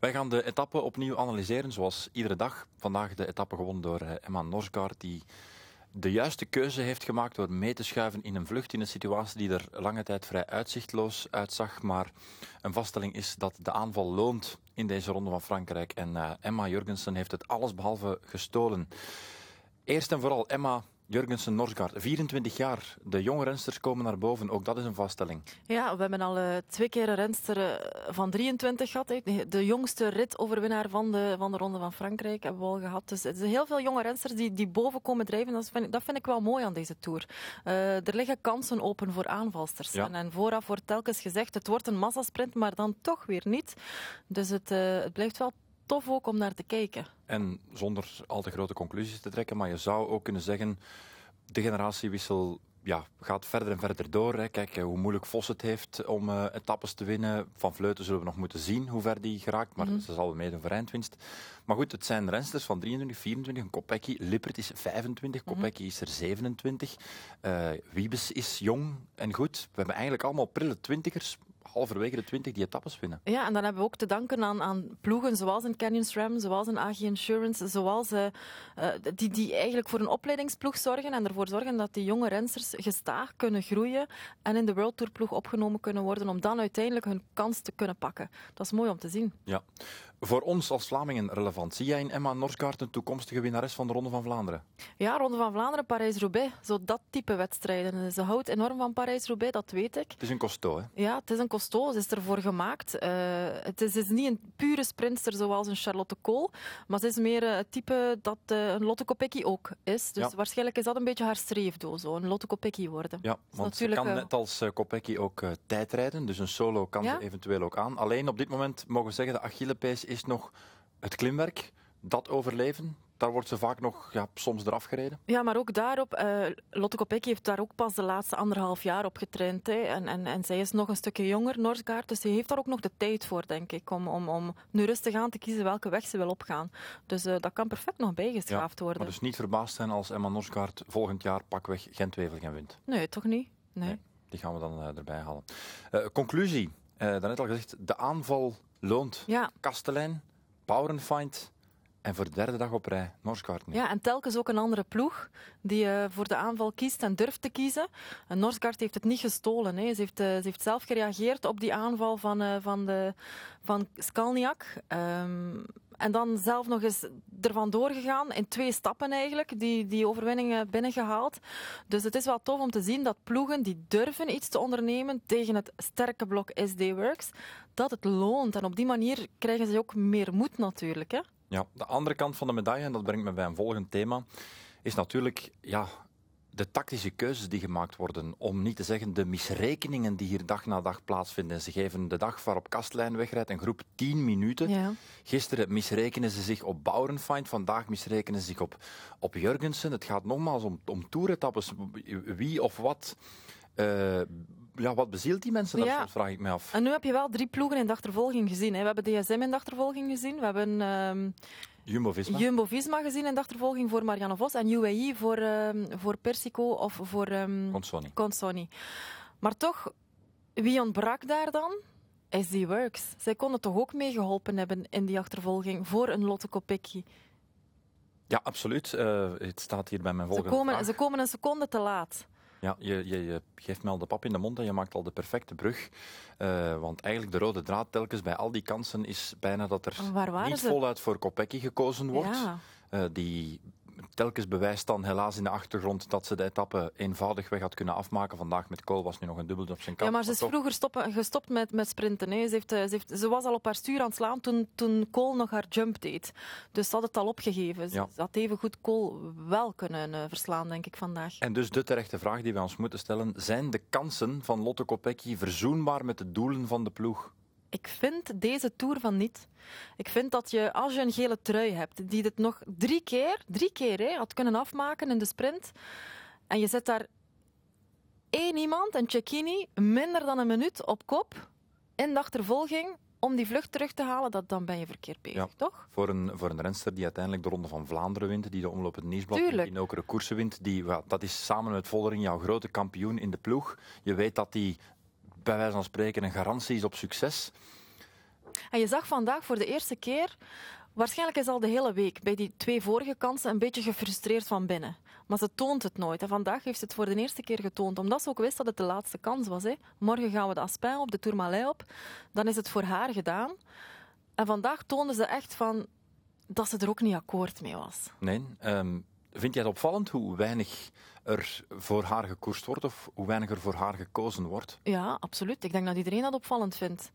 Wij gaan de etappe opnieuw analyseren, zoals iedere dag. Vandaag de etappe gewonnen door eh, Emma Norsgaard, die de juiste keuze heeft gemaakt door mee te schuiven in een vlucht in een situatie die er lange tijd vrij uitzichtloos uitzag. Maar een vaststelling is dat de aanval loont in deze ronde van Frankrijk. En uh, Emma Jurgensen heeft het allesbehalve gestolen. Eerst en vooral, Emma, Jurgensen Norsgaard, 24 jaar. De jonge rensters komen naar boven, ook dat is een vaststelling. Ja, we hebben al uh, twee keer een renster uh, van 23 gehad. He. De jongste ritoverwinnaar van de, van de Ronde van Frankrijk hebben we al gehad. Dus het zijn heel veel jonge rensters die, die boven komen drijven. Dat vind, dat vind ik wel mooi aan deze Tour. Uh, er liggen kansen open voor aanvalsters. Ja. En, en, vooraf wordt telkens gezegd, het wordt een massasprint, maar dan toch weer niet. Dus het, het blijft wel tof ook om naar te kijken. En zonder al te grote conclusies te trekken, maar je zou ook kunnen zeggen, de generatiewissel ja, gaat verder en verder door. Hè. Kijk hoe moeilijk Vos het heeft om uh, etappes te winnen. Van Vleuten zullen we nog moeten zien hoe ver die geraakt, maar mm -hmm. ze zal meedoen voor eindwinst. Maar goed, het zijn rensters van 23, 24, een Kopecky. Lippert is 25, Kopecky is er 27. Uh, Wiebes is jong en goed. We hebben eigenlijk allemaal prille twintigers, halverwege de 20 die etappes winnen. Ja, en dan hebben we ook te danken aan, aan ploegen zoals een Canyon SRAM, zoals een AG Insurance, zoals, uh, uh, die, die eigenlijk voor een opleidingsploeg zorgen en ervoor zorgen dat die jonge rensters gestaag kunnen groeien en in de World Tour ploeg opgenomen kunnen worden om dan uiteindelijk hun kans te kunnen pakken. Dat is mooi om te zien. Ja. Voor ons als Vlamingen relevant. Zie jij in Emma Norsgaard een toekomstige winnares van de Ronde van Vlaanderen? Ja, Ronde van Vlaanderen, Parijs-Roubaix. Zo dat type wedstrijden. Ze houdt enorm van Parijs-Roubaix, dat weet ik. Het is een costo, hè? Ja, het is een costo. Ze is ervoor gemaakt. Uh, het is, is, niet een pure sprinter zoals een Charlotte Kool, maar ze is meer uh, het type dat uh, een Lotte Kopecky ook is. Dus ja. waarschijnlijk is dat een beetje haar streefdoel, zo, een Lotte Kopecky worden. Ja, want natuurlijk, ze kan net als Kopecky ook tijdrijden, dus een solo kan ja? ze eventueel ook aan. Alleen op dit moment mogen we zeggen, de Achillepees is nog het klimwerk, dat overleven. Daar wordt ze vaak nog ja, soms eraf gereden. Ja, maar ook daarop, uh, Lotte Kopecky heeft daar ook pas de laatste anderhalf jaar op getraind. Hè. En, en, en zij is nog een stukje jonger, Norsgaard, dus ze heeft daar ook nog de tijd voor, denk ik, om, om, om nu rustig aan te kiezen welke weg ze wil opgaan. Dus uh, dat kan perfect nog bijgeschaafd ja, worden. Maar dus niet verbaasd zijn als Emma Norsgaard volgend jaar pakweg Gent-Wevelgem wint? Nee, toch niet? Nee. nee die gaan we dan uh, erbij halen. conclusie, daarnet al gezegd, de aanval loont. Ja. Kastelein, Bauernfeind en voor de derde dag op rij Norsgaard nu. Ja, en telkens ook een andere ploeg die uh, voor de aanval kiest en durft te kiezen. En heeft het niet gestolen. Hè. Ze, heeft, ze heeft zelf gereageerd op die aanval van, uh, van, de, van Skalniak. Um, en dan zelf nog eens ervan doorgegaan, in twee stappen eigenlijk, die, die overwinningen binnengehaald. Dus het is wel tof om te zien dat ploegen die durven iets te ondernemen tegen het sterke blok SD Works, dat het loont. En op die manier krijgen ze ook meer moed natuurlijk. Hè? Ja, de andere kant van de medaille, en dat brengt me bij een volgend thema, is natuurlijk ja, de tactische keuzes die gemaakt worden, om niet te zeggen de misrekeningen die hier dag na dag plaatsvinden. Ze geven de dag waarop Kastlijn wegrijdt een groep 10 minuten. Ja. Gisteren misrekenen ze zich op Bauernfeind, vandaag misrekenen ze zich op, op Jurgensen. Het gaat nogmaals om, om toeretappes, wie of wat... Uh, ja, wat bezielt die mensen? Ja. Dat vraag ik me af. En nu heb je wel drie ploegen in de achtervolging gezien. Hè. We hebben DSM in de achtervolging gezien. We hebben um, Jumbo-Visma. Jumbo-Visma gezien in de achtervolging voor Marianne Vos. En UAE voor, um, voor Persico of voor um, Consoni. Consoni. Maar toch, wie ontbrak daar dan? SD Works. Zij konden toch ook meegeholpen hebben in die achtervolging voor een Lotte Kopecky. Ja, absoluut. Uh, het staat hier bij mijn volgende ze komen, vraag. Ze komen een seconde te laat. Ja, je, je, je, geeft me al de pap in de mond en je maakt al de perfecte brug. Uh, want eigenlijk de rode draad telkens bij al die kansen is bijna dat er niet ze? voluit voor Kopecky gekozen wordt. Ja. Uh, die telkens bewijst dan helaas in de achtergrond dat ze de etappe eenvoudig weg had kunnen afmaken. Vandaag met Kool was nu nog een dubbel op zijn kant. Ja, maar ze is vroeger stoppen, gestopt met, met sprinten. Hè. Ze, heeft, ze, heeft, ze was al op haar stuur aan het slaan toen, toen Kool nog haar jump deed. Dus ze had het al opgegeven. Ja. Ze had even goed Kool wel kunnen uh, verslaan, denk ik, vandaag. En dus de terechte vraag die wij ons moeten stellen. Zijn de kansen van Lotte Kopecky verzoenbaar met de doelen van de ploeg? Ik vind deze Tour van niet. Ik vind dat je, als je een gele trui hebt, die dit nog drie keer, drie keer hè, had kunnen afmaken in de sprint, en je zet daar één iemand, een Cecchini, minder dan een minuut op kop, in de achtervolging, om die vlucht terug te halen, dat, dan ben je verkeerd bezig, ja, toch? Voor een, voor een renster die uiteindelijk de Ronde van Vlaanderen wint, die de Omloop het Nieuwsblad in ook koersen wint, die, dat is samen met Vollering jouw grote kampioen in de ploeg. Je weet dat die bij wijze van spreken een garantie is op succes. En je zag vandaag voor de eerste keer, waarschijnlijk is al de hele week bij die twee vorige kansen een beetje gefrustreerd van binnen. Maar ze toont het nooit. En vandaag heeft ze het voor de eerste keer getoond, omdat ze ook wist dat het de laatste kans was. Hè. Morgen gaan we de Aspin op, de Tourmalet op. Dan is het voor haar gedaan. En vandaag toonde ze echt van dat ze er ook niet akkoord mee was. Nee. Um, vind jij het opvallend hoe weinig er voor haar gekoerst wordt of hoe weinig er voor haar gekozen wordt? Ja, absoluut. Ik denk dat iedereen dat opvallend vindt.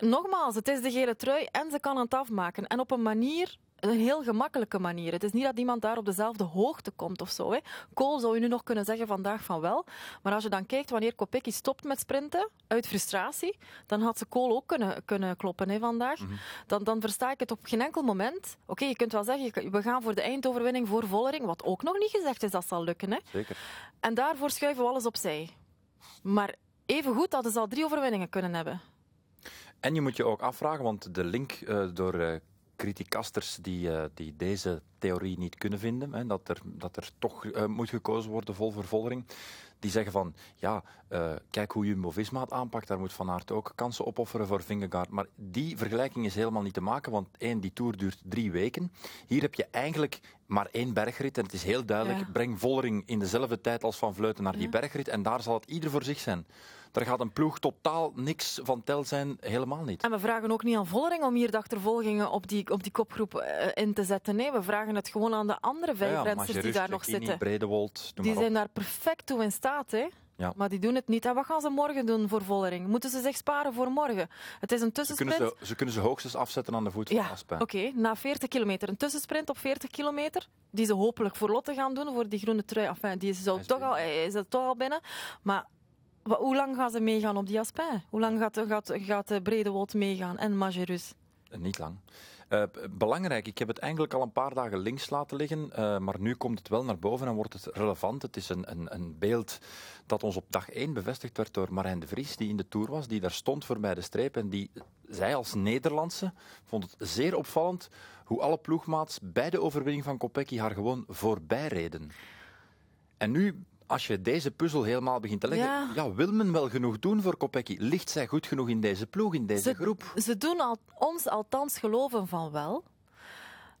Nogmaals, het is de gele trui en ze kan het afmaken. En op een manier een heel gemakkelijke manier. Het is niet dat iemand daar op dezelfde hoogte komt of zo. Hè. Kool zou je nu nog kunnen zeggen vandaag van wel. Maar als je dan kijkt wanneer Kopecky stopt met sprinten, uit frustratie, dan had ze Kool ook kunnen, kunnen kloppen hè, vandaag. Mhm. dan, dan versta ik het op geen enkel moment. Oké, je kunt wel zeggen, we gaan voor de eindoverwinning voor Vollering, wat ook nog niet gezegd is dat zal lukken. Hè. Zeker. En daarvoor schuiven we alles opzij. Maar even goed hadden ze al drie overwinningen kunnen hebben. En je moet je ook afvragen, want de link uh, door uh, criticasters die, uh, die deze theorie niet kunnen vinden, hè, dat, er, dat er toch uh, moet gekozen worden vol vervolging, die zeggen van, ja, uh, kijk hoe Jumbo-Visma het aanpakt, daar moet Van Aert ook kansen opofferen voor Vingegaard. Maar die vergelijking is helemaal niet te maken, want één, die Tour duurt drie weken. Hier heb je eigenlijk maar één bergrit en het is heel duidelijk, ja. breng Vollering in dezelfde tijd als Van Vleuten naar die bergrit en daar zal het ieder voor zich zijn. Daar gaat een ploeg totaal niks van tel zijn, helemaal niet. En we vragen ook niet aan Vollering om hier de achtervolgingen op die, op die kopgroep uh, in te zetten. Nee, we vragen het gewoon aan de andere vijf ja, die daar nog zitten. Bredewold, die zijn daar perfect toe in staat. Hè? Ja. Maar die doen het niet. En wat gaan ze morgen doen voor Vollering? Moeten ze zich sparen voor morgen? Het is een tussensprint. Ze kunnen ze, ze, kunnen ze hoogstens afzetten aan de voet van ja, Aspen. Oké, okay, na 40 kilometer. Een tussensprint op 40 kilometer, die ze hopelijk voor Lotte gaan doen, voor die groene trui. Enfin, die is, toch al, is het toch al binnen. Maar hoe lang gaan ze meegaan op die Aspin? Hoe lang gaat, gaat, gaat Bredewold meegaan en Majerus? Niet lang. Uh, belangrijk, ik heb het eigenlijk al een paar dagen links laten liggen, uh, maar nu komt het wel naar boven en wordt het relevant. Het is een, een, een beeld dat ons op dag 1 bevestigd werd door Marijn de Vries, die in de Tour was, die daar stond voorbij de streep en die, zij als Nederlandse, vond het zeer opvallend hoe alle ploegmaats bij de overwinning van Kopecky haar gewoon voorbij reden. En nu als je deze puzzel helemaal begint te leggen, ja. ja. wil men wel genoeg doen voor Kopecky? Ligt zij goed genoeg in deze ploeg, in deze ze, groep? Ze doen al, ons althans geloven van wel.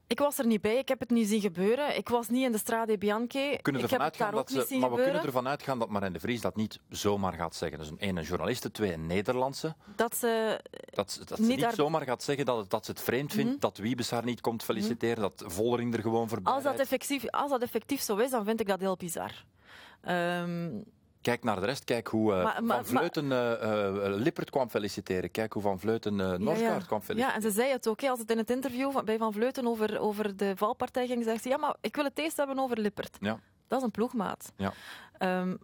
Ik was er niet bij, ik heb het niet zien gebeuren. Ik was niet in de Strade Bianchi. Kunnen ik heb het daar ook ze, niet zien maar gebeuren. we kunnen ervan uitgaan dat Marijn de Vries dat niet zomaar gaat zeggen. Dus een, een journaliste, twee een Nederlandse. Dat ze, dat, dat niet, ze niet daar... zomaar gaat zeggen dat, het, dat ze het vreemd vindt, -hmm. dat Wiebes haar niet komt feliciteren, mm -hmm. dat Vollering er gewoon voorbij als dat, effectief, als dat effectief zo is, dan vind ik dat heel bizar. Um, Kijk naar de rest. Kijk hoe uh, maar, maar, Van Vleuten uh, uh, Lippert kwam feliciteren. Kijk hoe Van Vleuten uh, Norsgaard ja, ja. kwam feliciteren. Ja, en ze zei het ook. Hè, als het in het interview bij Van Vleuten over, over de valpartij ging, zegt ze ja, maar ik wil het eerst hebben over Lippert. Ja. Dat is een ploegmaat. Ja. Um,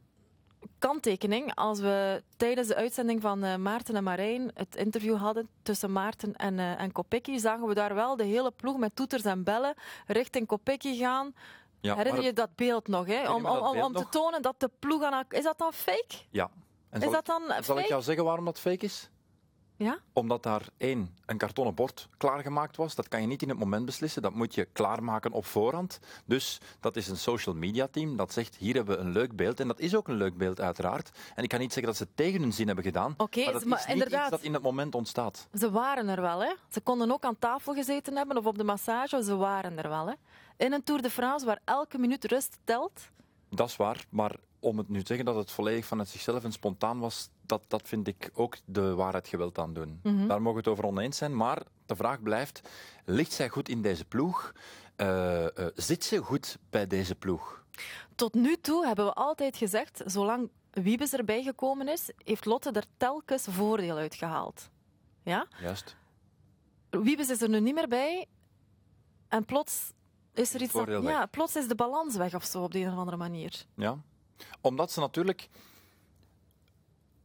kanttekening, als we tijdens de uitzending van uh, Maarten en Marijn het interview hadden tussen Maarten en, uh, en Kopecky, zagen we daar wel de hele ploeg met toeters en bellen richting Kopecky gaan. Ja, Herinner je dat beeld nog? Hè? Om, om, om, om te tonen dat de ploeg aan... Is dat dan fake? Ja. En is zal dat dan zal ik jou zeggen waarom dat fake is? Ja? Omdat daar één, een kartonnen bord klaargemaakt was. Dat kan je niet in het moment beslissen. Dat moet je klaarmaken op voorhand. Dus dat is een social media team dat zegt, hier hebben we een leuk beeld. En dat is ook een leuk beeld uiteraard. En ik kan niet zeggen dat ze tegen hun zin hebben gedaan. Okay, maar dat maar is niet inderdaad, iets dat in het moment ontstaat. Ze waren er wel, hè. Ze konden ook aan tafel gezeten hebben of op de massage. Ze waren er wel, hè. In een Tour de France waar elke minuut rust telt. Dat is waar, maar om het nu te zeggen dat het volledig vanuit zichzelf en spontaan was, dat, dat vind ik ook de waarheid geweld aan doen. Mm -hmm. Daar mogen we het over oneens zijn, maar de vraag blijft, ligt zij goed in deze ploeg? Uh, uh, zit ze goed bij deze ploeg? Tot nu toe hebben we altijd gezegd, zolang Wiebes erbij gekomen is, heeft Lotte er telkens voordeel uit gehaald. Ja? Juist. Wiebes is er nu niet meer bij en plots is er iets dat, ja, plots is de balans weg of zo op de een of andere manier. Ja, omdat ze natuurlijk...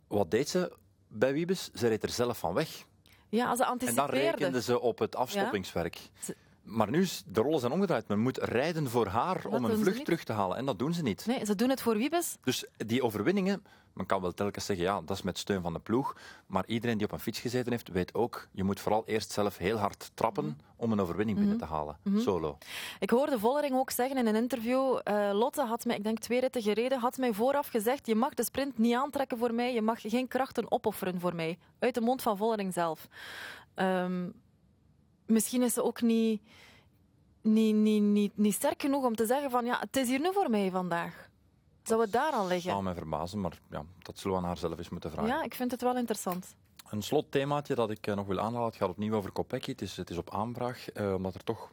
Wat deed ze bij Wiebes? Ze reed er zelf van weg. Ja, ze En dan anticipeerde. rekenden ze op het afstoppingswerk. Ze- Maar nu is de rollen zijn omgedraaid. Men moet rijden voor haar Dat om een vlucht terug te halen. En dat doen ze niet. Nee, ze doen het voor Wiebes. Dus die overwinningen, men kan wel telkens zeggen, ja, dat is met steun van de ploeg. Maar iedereen die op een fiets gezeten heeft, weet ook, je moet vooral eerst zelf heel hard trappen Mhm. om een overwinning binnen te halen. Solo. Ik hoorde Vollering ook zeggen in een interview. eh, Lotte had mij, ik denk twee ritten gereden, had mij vooraf gezegd: Je mag de sprint niet aantrekken voor mij, je mag geen krachten opofferen voor mij. Uit de mond van Vollering zelf. Ehm, misschien is ze ook niet, niet, niet, niet, niet sterk genoeg om te zeggen: van ja, het is hier nu voor mij vandaag. Zou het daar al liggen? zou mij verbazen, maar ja, dat zullen we aan haar zelf eens moeten vragen. Ja, ik vind het wel interessant. Een slotthemaatje dat ik eh, nog wil aanhalen, het gaat opnieuw over Kopecky. Het is, het is op aanvraag, eh, omdat er toch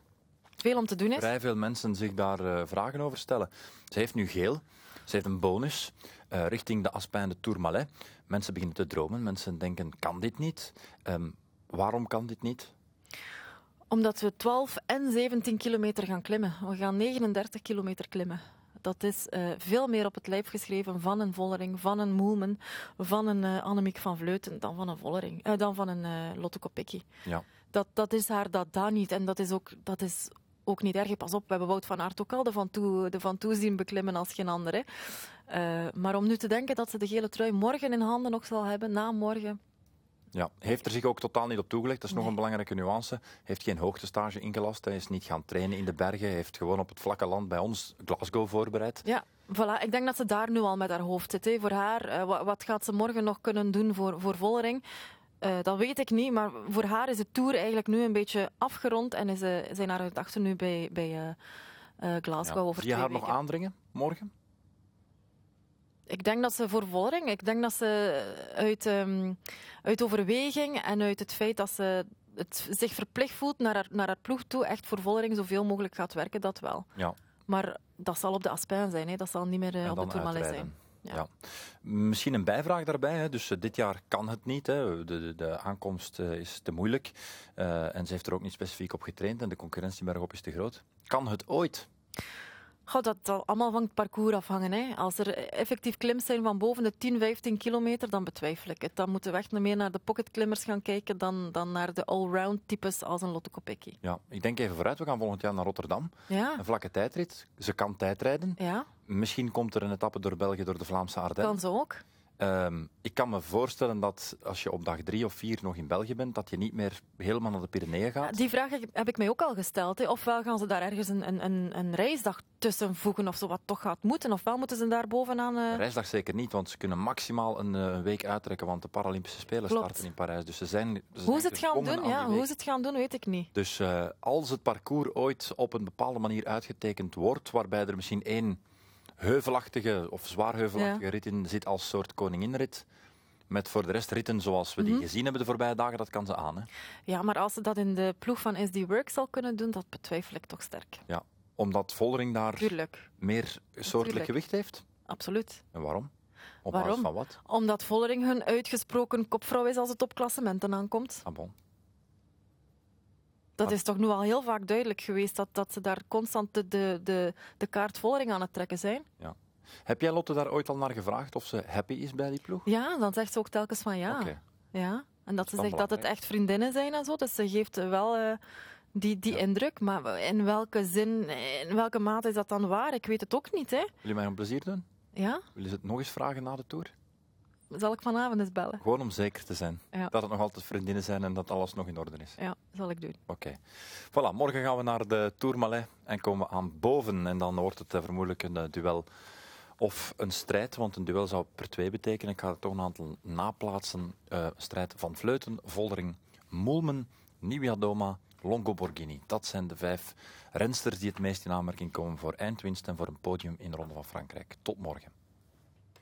Veel om te doen is. vrij veel mensen zich daar eh, vragen over stellen. Ze heeft nu geel, ze heeft een bonus eh, richting de Aspijn de Tourmalet. Mensen beginnen te dromen, mensen denken, kan dit niet? Ehm, waarom kan dit niet? Omdat we 12 en 17 kilometer gaan klimmen. We gaan 39 kilometer klimmen. Dat is eh, veel meer op het lijf geschreven van een Vollering, van een Moelman, van een eh, Annemiek van Vleuten dan van een Vollering, eh, dan van een Lotte Kopecky. Ja. Dat, dat is haar dat, dat niet. En dat is ook, dat is ook niet erg. Pas op, we hebben Wout van Aert ook al de van toe, de van toe zien beklimmen als geen andere. hè. Maar om nu te denken dat ze de gele trui morgen in handen nog zal hebben, na morgen. Ja, heeft er zich ook totaal niet op toegelegd. Dat is nog een belangrijke nuance. Heeft geen hoogtestage ingelast. Hij is niet gaan trainen in de bergen. Hij heeft gewoon op het vlakke land bij ons Glasgow voorbereid. Ja, voilà. Ik denk dat ze daar nu al met haar hoofd zit. Hè. Voor haar, eh, wa- wat gaat ze morgen nog kunnen doen voor, voor Vollering? Eh, dat weet ik niet, maar voor haar is de Tour eigenlijk nu een beetje afgerond en is, eh, zijn haar gedachten nu bij, bij eh, eh, Glasgow Ja. over Zie je twee haar nog aandringen morgen? Ik denk dat ze voor Vollering, ik denk dat ze uit, ehm, uit overweging en uit het feit dat ze het zich verplicht voelt naar haar, naar haar ploeg toe, echt voor Vollering zoveel mogelijk gaat werken, dat wel. Ja. Maar dat zal op de Aspin zijn, hè. dat zal niet meer eh, op de Tourmalet zijn. Ja. Ja. Misschien een bijvraag daarbij. Hè. Dus eh, dit jaar kan het niet. Hè. De, de, de aankomst eh, is te moeilijk. En ze heeft er ook niet specifiek op getraind. En de concurrentie bergop is te groot. Kan het ooit? Goh, dat zal allemaal van het parcours afhangen. Hè. Als er effectief klims zijn van boven de 10, 15 kilometer, dan betwijfel ik het. Dan moeten we echt meer naar de pocketklimmers gaan kijken dan, dan naar de allround types als een Lotte Kopecky. Ja. Ik denk even vooruit. We gaan volgend jaar naar Rotterdam. Ja, Een vlakke tijdrit. Ze kan tijdrijden. ja, Misschien komt er een etappe door België, door de Vlaamse Ardennen. kan ze ook. Ehm, ik kan me voorstellen dat als je op dag drie of vier nog in België bent, dat je niet meer helemaal naar de Pyreneeën gaat. Die vraag heb ik mij ook al gesteld. Hè. Ofwel gaan ze daar ergens een, een, een, reisdag tussen voegen of zo wat toch gaat moeten. Ofwel moeten ze daar bovenaan... Een reisdag zeker niet, want ze kunnen maximaal een, eh, week uittrekken, want de Paralympische Spelen Klopt. starten in Parijs. Dus ze zijn, ze Hoe zijn ze het gaan doen, ja, hoe ze het gaan doen, weet ik niet. Dus eh, als het parcours ooit op een bepaalde manier uitgetekend wordt, waarbij er misschien één heuvelachtige of zwaar heuvelachtige Ja. rit in zit als soort koninginrit, met voor de rest ritten zoals we die Mhm. gezien hebben de voorbije dagen, dat kan ze aan. Hè? Ja, maar als ze dat in de ploeg van SD Work zal kunnen doen, dat betwijfel ik toch sterk. Ja. Omdat Vollering daar Tuurlijk, meer soortelijk gewicht heeft. absoluut. En waarom? Op Waarom? basis van wat? Omdat Vollering hun uitgesproken kopvrouw is als het op klassementen aankomt. Ah, bon. Dat is toch nu al heel vaak duidelijk geweest dat, dat ze daar constant de, de, de, de kaart Vollering aan het trekken zijn. Heb jij Lotte daar ooit al naar gevraagd of ze happy is bij die ploeg? Ja, dan zegt ze ook telkens van ja. Ja. En dat ze zegt dat het echt vriendinnen zijn en zo. Dus ze geeft wel eh, die, die Ja. indruk. Maar in welke zin, in welke mate is dat dan waar? Ik weet het ook niet, hè. Wil je mij een plezier doen? Ja? Wil je het nog eens vragen na de tour? Zal ik vanavond eens bellen? Gewoon om zeker te zijn Ja. dat het nog altijd vriendinnen zijn en dat alles nog in orde is. Ja, zal ik doen. Oké. Voilà, morgen gaan we naar de Tourmalet en komen aan boven. En dan wordt het eh, vermoedelijk een eh, duel of een strijd, want een duel zou per twee betekenen. Ik ga er toch een aantal naplaatsen. Eh, strijd van Vleuten, Voldering, Moelmen, Nibia Doma, Longo Borghini. Dat zijn de vijf rensters die het meest in aanmerking komen voor eindwinst en voor een podium in de Ronde van Frankrijk. Tot morgen.